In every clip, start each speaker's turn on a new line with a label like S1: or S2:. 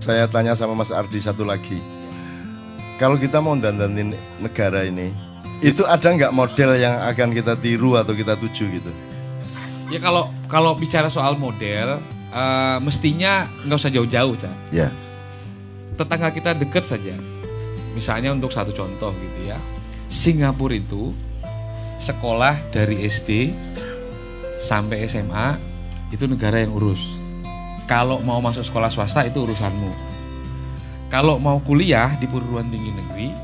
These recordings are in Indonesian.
S1: Saya tanya sama Mas Ardi satu lagi. Kalau kita mau dandanin negara ini, itu ada nggak model yang akan kita tiru atau kita tuju gitu?
S2: Ya kalau kalau bicara soal model, uh, mestinya nggak usah jauh-jauh, Cak.
S1: Ya.
S2: Tetangga kita deket saja. Misalnya untuk satu contoh gitu ya. Singapura itu sekolah dari SD sampai SMA itu negara yang urus. Kalau mau masuk sekolah swasta itu urusanmu. Kalau mau kuliah di perguruan tinggi negeri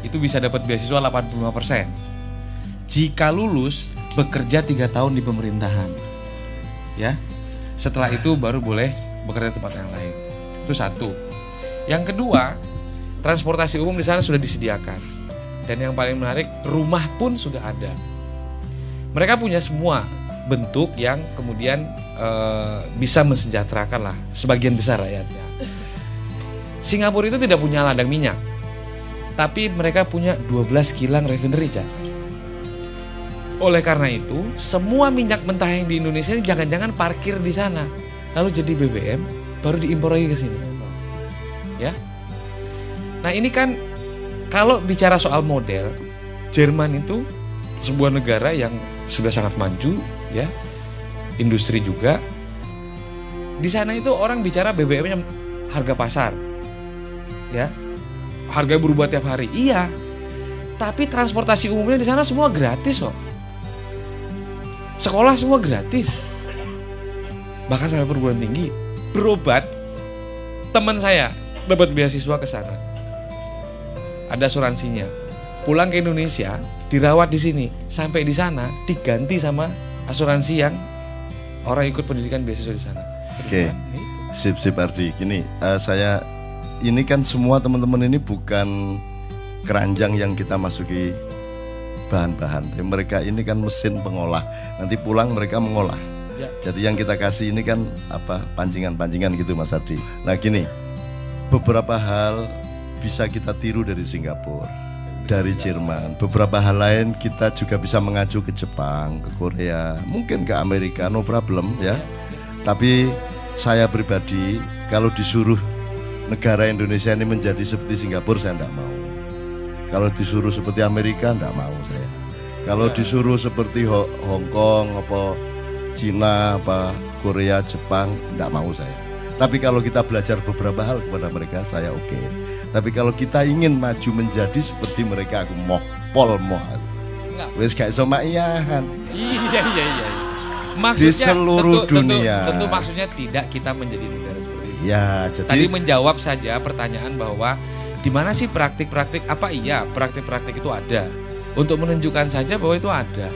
S2: itu bisa dapat beasiswa 85%. Jika lulus bekerja tiga tahun di pemerintahan, ya. Setelah itu baru boleh bekerja di tempat yang lain. Itu satu. Yang kedua, transportasi umum di sana sudah disediakan. Dan yang paling menarik, rumah pun sudah ada. Mereka punya semua bentuk yang kemudian e, bisa mensejahterakan lah sebagian besar rakyatnya. Singapura itu tidak punya ladang minyak. Tapi mereka punya 12 kilang refinery, Cak. Oleh karena itu, semua minyak mentah yang di Indonesia ini jangan-jangan parkir di sana. Lalu jadi BBM, baru diimpor lagi ke sini. Ya. Nah, ini kan kalau bicara soal model, Jerman itu sebuah negara yang sudah sangat maju, ya. Industri juga. Di sana itu orang bicara BBM-nya harga pasar ya. Harga berubah tiap hari. Iya tapi transportasi umumnya di sana semua gratis kok sekolah semua gratis. Bahkan sampai perguruan tinggi. Berobat teman saya dapat beasiswa ke sana. Ada asuransinya. Pulang ke Indonesia dirawat di sini sampai di sana diganti sama asuransi yang orang ikut pendidikan beasiswa di sana.
S1: Oke, okay. sip sip Ardi. Gini, uh, saya ini kan semua teman-teman ini bukan keranjang yang kita masuki bahan-bahan. Mereka ini kan mesin pengolah. Nanti pulang mereka mengolah. Ya. Jadi yang kita kasih ini kan apa pancingan-pancingan gitu Mas Ardi. Nah gini, beberapa hal bisa kita tiru dari Singapura, dari Jerman. Beberapa hal lain kita juga bisa mengacu ke Jepang, ke Korea, mungkin ke Amerika, no problem ya. Tapi saya pribadi kalau disuruh negara Indonesia ini menjadi seperti Singapura saya tidak mau. Kalau disuruh seperti Amerika tidak mau saya. Kalau ya. disuruh seperti Hong Kong apa Cina apa Korea Jepang tidak mau saya. Tapi kalau kita belajar beberapa hal kepada mereka saya oke. Okay. Tapi kalau kita ingin maju menjadi seperti mereka aku mau pol mau. Wes kayak sama
S2: Iya iya iya. Maksudnya
S1: di seluruh
S2: tentu,
S1: dunia.
S2: Tentu, tentu maksudnya tidak kita menjadi negara seperti
S1: Ya, jadi
S2: tadi menjawab saja pertanyaan bahwa di mana sih praktik-praktik apa iya praktik-praktik itu ada? Untuk menunjukkan saja bahwa itu ada.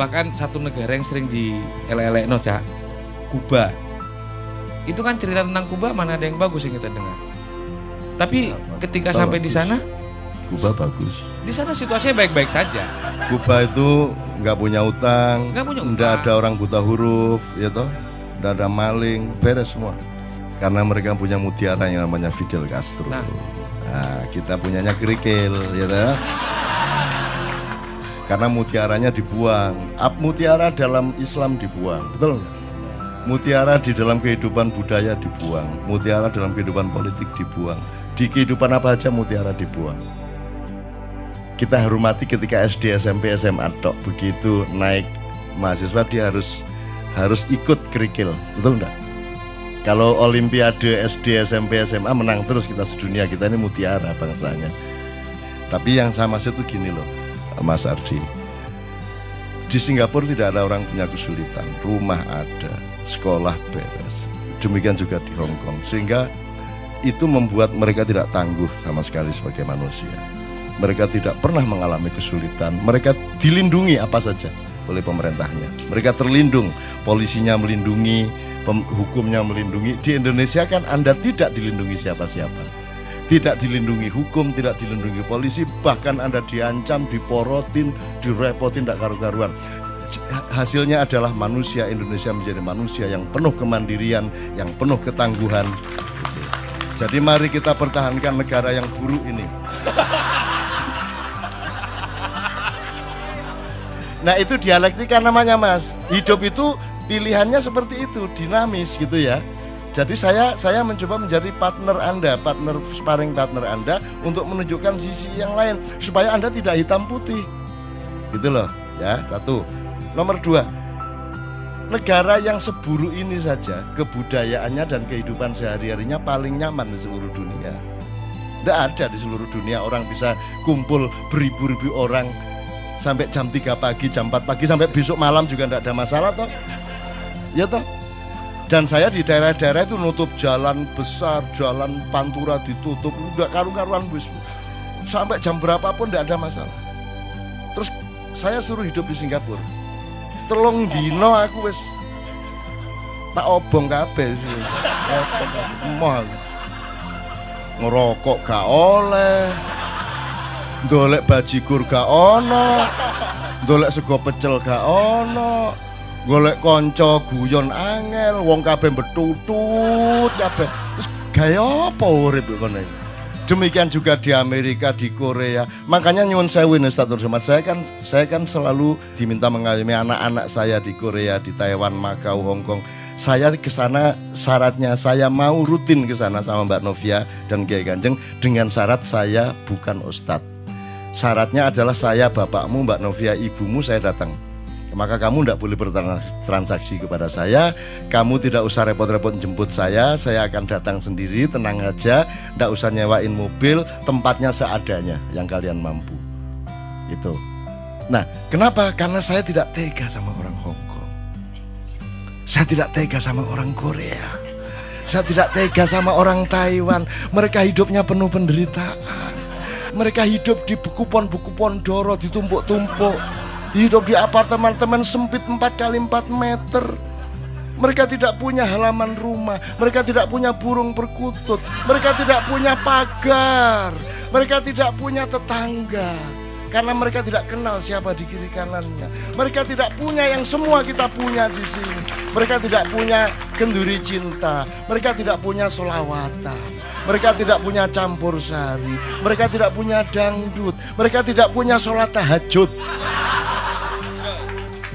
S2: Bahkan satu negara yang sering di elek no cak Kuba. Itu kan cerita tentang Kuba mana ada yang bagus yang kita dengar tapi ketika sampai di sana
S1: Kuba bagus
S2: di sana situasinya baik-baik saja
S1: Kuba itu nggak punya utang
S2: nggak punya
S1: utang. ada orang buta huruf ya toh nggak ada maling beres semua karena mereka punya mutiara yang namanya Fidel Castro. Nah, nah kita punyanya kerikil, ya toh? Karena mutiaranya dibuang. Ab mutiara dalam Islam dibuang, betul Mutiara di dalam kehidupan budaya dibuang, mutiara dalam kehidupan politik dibuang. Di kehidupan apa aja mutiara dibuang. Kita hormati ketika SD, SMP, SMA tok begitu naik mahasiswa dia harus harus ikut kerikil, betul enggak? Kalau Olimpiade SD, SMP, SMA menang terus kita sedunia kita ini mutiara bangsanya. Tapi yang sama itu gini loh, Mas Ardi. Di Singapura tidak ada orang punya kesulitan, rumah ada, sekolah beres. Demikian juga di Hong Kong. Sehingga itu membuat mereka tidak tangguh sama sekali sebagai manusia. Mereka tidak pernah mengalami kesulitan. Mereka dilindungi apa saja oleh pemerintahnya. Mereka terlindung, polisinya melindungi, hukumnya melindungi. Di Indonesia kan Anda tidak dilindungi siapa-siapa. Tidak dilindungi hukum, tidak dilindungi polisi, bahkan Anda diancam, diporotin, direpotin, tidak karu-karuan. Hasilnya adalah manusia Indonesia menjadi manusia yang penuh kemandirian, yang penuh ketangguhan. Jadi mari kita pertahankan negara yang buruk ini. Nah itu dialektika namanya mas. Hidup itu pilihannya seperti itu, dinamis gitu ya. Jadi saya saya mencoba menjadi partner Anda, partner sparring partner Anda untuk menunjukkan sisi yang lain supaya Anda tidak hitam putih. Gitu loh, ya. Satu. Nomor dua, negara yang seburu ini saja kebudayaannya dan kehidupan sehari-harinya paling nyaman di seluruh dunia. Tidak ada di seluruh dunia orang bisa kumpul beribu-ribu orang sampai jam 3 pagi, jam 4 pagi sampai besok malam juga tidak ada masalah toh. Ya toh? Dan saya di daerah-daerah itu nutup jalan besar, jalan pantura ditutup, udah karu-karuan bus. Sampai jam berapapun tidak ada masalah. Terus saya suruh hidup di Singapura. Telung dino aku wis tak obong kabeh sih. Emoh Ngerokok gak oleh. Dolek bajigur gak ono. Dolek sego pecel gak ono golek konco guyon angel wong kabeh betutut kabeh terus gaya apa urip kono demikian juga di Amerika di Korea. Makanya nyuwun sewu Ustaz Somad saya kan saya kan selalu diminta mengayomi anak-anak saya di Korea di Taiwan Makau Hong Kong. Saya ke sana syaratnya saya mau rutin ke sana sama Mbak Novia dan Kiai Ganjeng dengan syarat saya bukan ustadz syaratnya adalah saya bapakmu Mbak Novia ibumu saya datang maka kamu tidak boleh bertransaksi kepada saya. Kamu tidak usah repot-repot jemput saya. Saya akan datang sendiri tenang aja. Tidak usah nyewain mobil tempatnya seadanya yang kalian mampu. Itu nah kenapa? Karena saya tidak tega sama orang Hong Kong. Saya tidak tega sama orang Korea. Saya tidak tega sama orang Taiwan. Mereka hidupnya penuh penderitaan. Mereka hidup di kupon-kupon doro ditumpuk-tumpuk hidup di apartemen-apartemen sempit 4 kali 4 meter mereka tidak punya halaman rumah, mereka tidak punya burung perkutut, mereka tidak punya pagar, mereka tidak punya tetangga. Karena mereka tidak kenal siapa di kiri kanannya. Mereka tidak punya yang semua kita punya di sini. Mereka tidak punya kenduri cinta, mereka tidak punya solawatan. Mereka tidak punya campur sari, mereka tidak punya dangdut, mereka tidak punya sholat tahajud.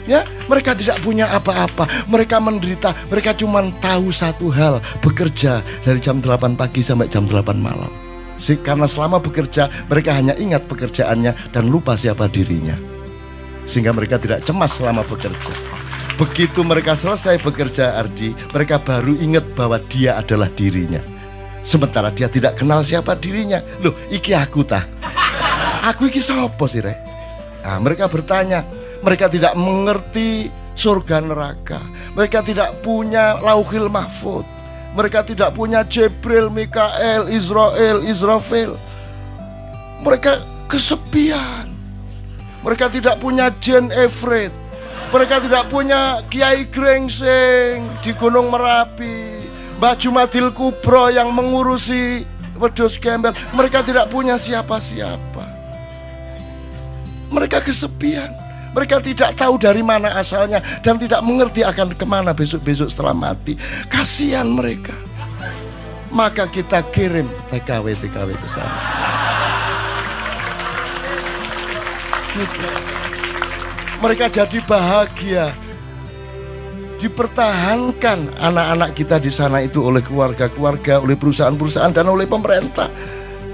S1: Ya, mereka tidak punya apa-apa. Mereka menderita. Mereka cuma tahu satu hal, bekerja dari jam 8 pagi sampai jam 8 malam. Karena selama bekerja, mereka hanya ingat pekerjaannya dan lupa siapa dirinya. Sehingga mereka tidak cemas selama bekerja. Begitu mereka selesai bekerja Ardi, mereka baru ingat bahwa dia adalah dirinya. Sementara dia tidak kenal siapa dirinya. Loh, iki aku tah. Aku iki sopo sih, Rek? Nah, mereka bertanya, mereka tidak mengerti surga neraka. Mereka tidak punya lauhil mahfud. Mereka tidak punya Jibril, Mikael, Israel, Israfil. Mereka kesepian. Mereka tidak punya Jen Efred. Mereka tidak punya Kiai Grengseng di Gunung Merapi. Mbak Jumadil Kubro yang mengurusi Wedus Gembel. Mereka tidak punya siapa-siapa. Mereka kesepian. Mereka tidak tahu dari mana asalnya dan tidak mengerti akan ke mana besok-besok setelah mati. Kasihan mereka. Maka kita kirim TKW-TKW ke sana. Mereka jadi bahagia. Dipertahankan anak-anak kita di sana itu oleh keluarga-keluarga, oleh perusahaan-perusahaan dan oleh pemerintah.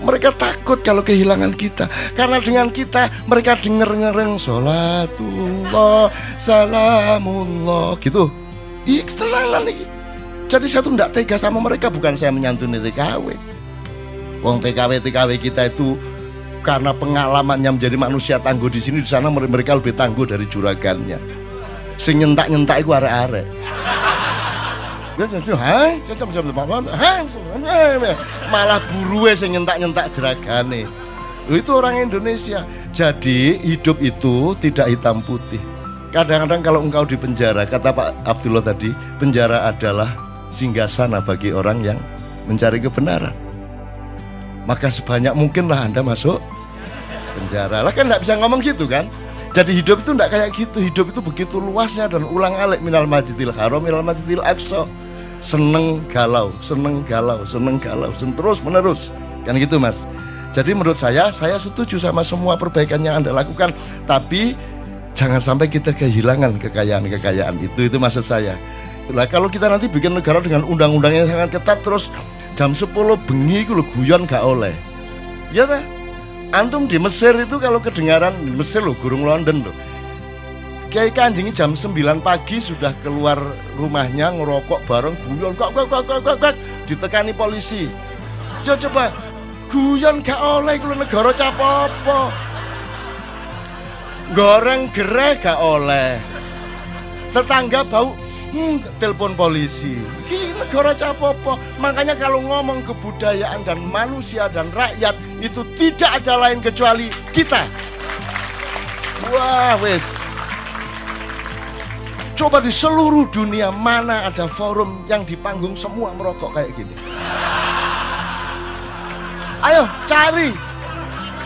S1: Mereka takut kalau kehilangan kita. Karena dengan kita mereka denger ngereng Salatullah Salamullah. Gitu. Tenangan nih Jadi saya tuh tidak tega sama mereka. Bukan saya menyantuni TKW Wong TKW TKW kita itu karena pengalamannya menjadi manusia tangguh di sini di sana mereka lebih tangguh dari juragannya. Sing nyentak nyentak itu arek-arek. Malah buru sing nyentak-nyentak jeragane. Itu orang Indonesia. Jadi hidup itu tidak hitam putih. Kadang-kadang kalau engkau di penjara, kata Pak Abdullah tadi, penjara adalah singgasana bagi orang yang mencari kebenaran. Maka sebanyak mungkinlah Anda masuk penjara. Lah kan tidak bisa ngomong gitu kan? Jadi hidup itu tidak kayak gitu. Hidup itu begitu luasnya dan ulang alik minal majidil haram minal majidil aqsa seneng galau, seneng galau, seneng galau, terus menerus. Kan gitu mas. Jadi menurut saya, saya setuju sama semua perbaikan yang Anda lakukan. Tapi jangan sampai kita kehilangan kekayaan-kekayaan itu. Itu maksud saya. lah kalau kita nanti bikin negara dengan undang-undang yang sangat ketat terus jam 10 bengi itu lo guyon gak oleh ya ta antum di Mesir itu kalau kedengaran di Mesir lo gurung London lo Kiai Kanjeng jam 9 pagi sudah keluar rumahnya ngerokok bareng guyon kok kok kok kok kok, ditekani polisi. Coba coba guyon gak oleh kalau negara capopo. Goreng gereh gak oleh. Tetangga bau hmm, telepon polisi. Ini negara capopo. Makanya kalau ngomong kebudayaan dan manusia dan rakyat itu tidak ada lain kecuali kita. Wah, wes. Coba di seluruh dunia mana ada forum yang di panggung semua merokok kayak gini. Ayo cari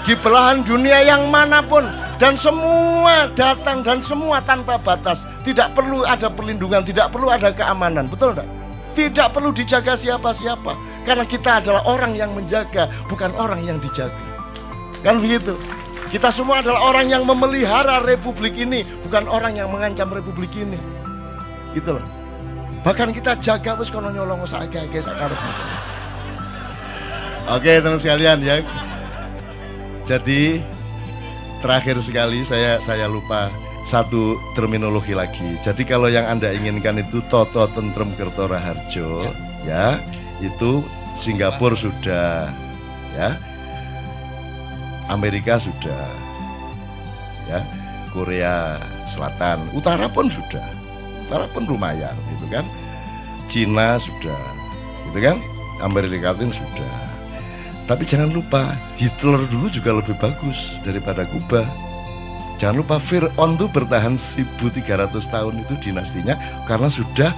S1: di belahan dunia yang mana pun dan semua datang dan semua tanpa batas. Tidak perlu ada perlindungan, tidak perlu ada keamanan, betul enggak? Tidak perlu dijaga siapa-siapa karena kita adalah orang yang menjaga, bukan orang yang dijaga. Kan begitu? Kita semua adalah orang yang memelihara republik ini, bukan orang yang mengancam republik ini. Gitu loh. Bahkan kita jaga wis kono nyolong sakake sakarepmu. Oke, teman sekalian ya. Jadi terakhir sekali saya saya lupa satu terminologi lagi. Jadi kalau yang Anda inginkan itu Toto Tentrem Kertora Harjo, ya, itu Singapura sudah, ya. Amerika sudah, ya, Korea Selatan, Utara pun sudah, Utara pun lumayan, gitu kan. Cina sudah, gitu kan. Amerika Latin sudah. Tapi jangan lupa Hitler dulu juga lebih bagus daripada Kuba. Jangan lupa Fir'aun itu bertahan 1300 tahun itu dinastinya karena sudah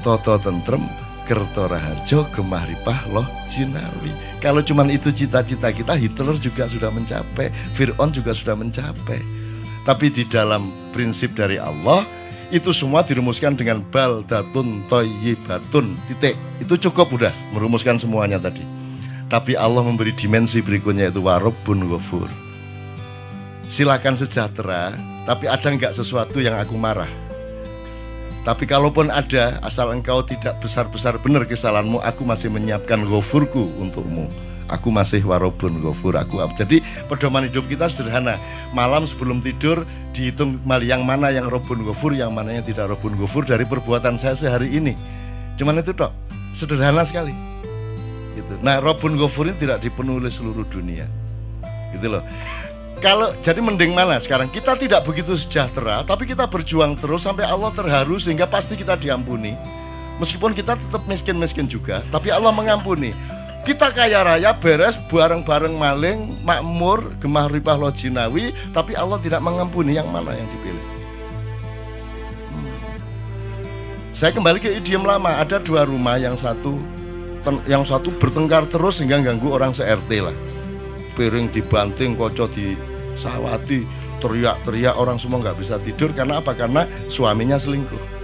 S1: Toto Tentrem Kertora Harjo, Gemah Ripah, Loh Jinawi. Kalau cuman itu cita-cita kita, Hitler juga sudah mencapai, Fir'aun juga sudah mencapai. Tapi di dalam prinsip dari Allah, itu semua dirumuskan dengan baldatun toyibatun titik. Itu cukup udah merumuskan semuanya tadi. Tapi Allah memberi dimensi berikutnya itu warobun ghafur. Silakan sejahtera, tapi ada nggak sesuatu yang aku marah? Tapi kalaupun ada, asal engkau tidak besar-besar benar kesalahanmu, aku masih menyiapkan gofurku untukmu. Aku masih warobun gofur, aku Jadi pedoman hidup kita sederhana. Malam sebelum tidur dihitung yang mana yang robun gofur, yang mana yang tidak robun gofur dari perbuatan saya sehari ini. Cuman itu dok, sederhana sekali. Gitu. Nah robun gofur ini tidak dipenuhi seluruh dunia. Gitu loh kalau jadi mending mana sekarang? Kita tidak begitu sejahtera tapi kita berjuang terus sampai Allah terharu sehingga pasti kita diampuni. Meskipun kita tetap miskin-miskin juga tapi Allah mengampuni. Kita kaya raya beres bareng-bareng maling makmur gemah ripah lojinawi tapi Allah tidak mengampuni yang mana yang dipilih. Hmm. saya kembali ke idiom lama ada dua rumah yang satu yang satu bertengkar terus hingga ganggu orang se-RT lah piring dibanting, koco di sawati, teriak-teriak orang semua nggak bisa tidur karena apa? Karena suaminya selingkuh.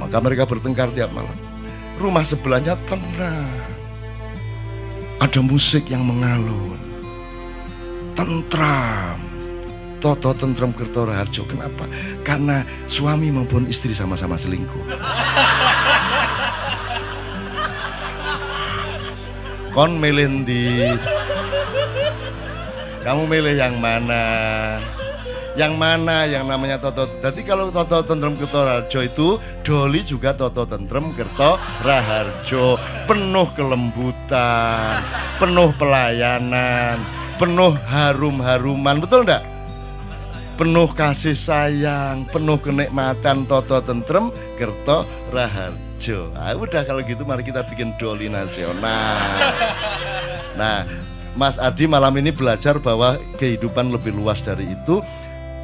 S1: Maka mereka bertengkar tiap malam. Rumah sebelahnya tenang. Ada musik yang mengalun. Tentram. Toto tentram Kertora Harjo. Kenapa? Karena suami maupun istri sama-sama selingkuh. Kon melendi kamu milih yang mana? Yang mana yang namanya Toto? Jadi kalau Toto Tentrem Kerto Raharjo itu Doli juga Toto Tentrem Kerto Raharjo penuh kelembutan penuh pelayanan penuh harum-haruman. Betul enggak penuh kasih sayang penuh kenikmatan Toto Tentrem Kerto Raharjo Jo. Nah, udah kalau gitu mari kita bikin doli nasional. Nah, Mas Adi malam ini belajar bahwa kehidupan lebih luas dari itu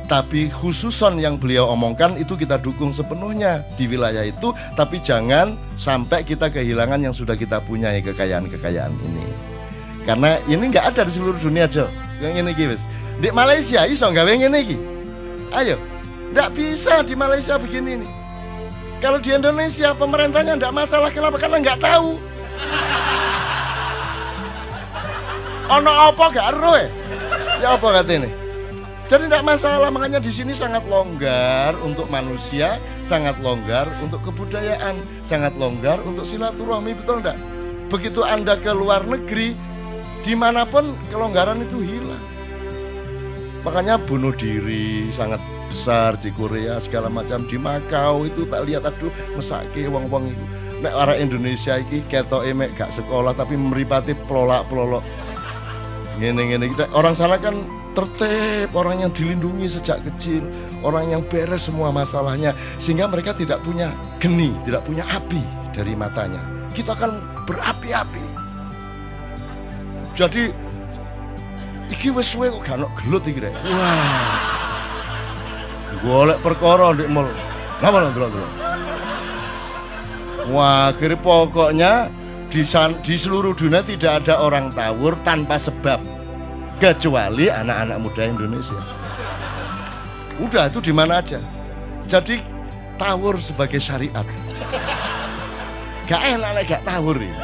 S1: tapi khususon yang beliau omongkan itu kita dukung sepenuhnya di wilayah itu tapi jangan sampai kita kehilangan yang sudah kita punya kekayaan-kekayaan ini. Karena ini nggak ada di seluruh dunia Jo. Yang ini guys di Malaysia iso nggak pengen ini ayo. Nggak bisa di Malaysia begini nih kalau di Indonesia pemerintahnya tidak masalah kenapa? Karena nggak tahu. Ono apa gak ero ya? Ya apa kata ini? Jadi tidak masalah, makanya di sini sangat longgar untuk manusia, sangat longgar untuk kebudayaan, sangat longgar untuk silaturahmi, betul enggak? Begitu Anda ke luar negeri, di mana pun kelonggaran itu hilang. Makanya bunuh diri sangat besar di Korea segala macam. Di Makau itu tak lihat aduh mesake wong-wong itu. Nek orang Indonesia iki ketok emek gak sekolah tapi meripati pelolak-pelolok ngene-ngene kita orang sana kan tertib orang yang dilindungi sejak kecil orang yang beres semua masalahnya sehingga mereka tidak punya geni tidak punya api dari matanya. Kita kan berapi-api. Jadi iki wis suwe kok gak gelut iki wah golek perkara ndek mall napa lho delok wah akhirnya pokoknya di, san- di seluruh dunia tidak ada orang tawur tanpa sebab. Kecuali anak-anak muda Indonesia. Udah itu di mana aja. Jadi tawur sebagai syariat. Gak enak nek gak tawur ini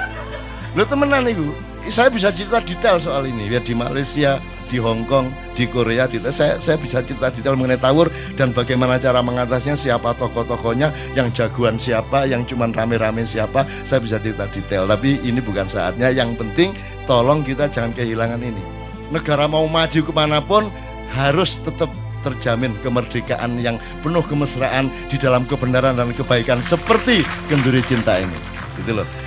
S1: lo temenan itu saya bisa cerita detail soal ini ya di Malaysia di Hong Kong di Korea di saya saya bisa cerita detail mengenai tawur dan bagaimana cara mengatasinya siapa tokoh-tokohnya yang jagoan siapa yang cuman rame-rame siapa saya bisa cerita detail. Tapi ini bukan saatnya. Yang penting tolong kita jangan kehilangan ini. Negara mau maju ke mana pun harus tetap terjamin kemerdekaan yang penuh kemesraan di dalam kebenaran dan kebaikan seperti kenduri cinta ini. Gitu loh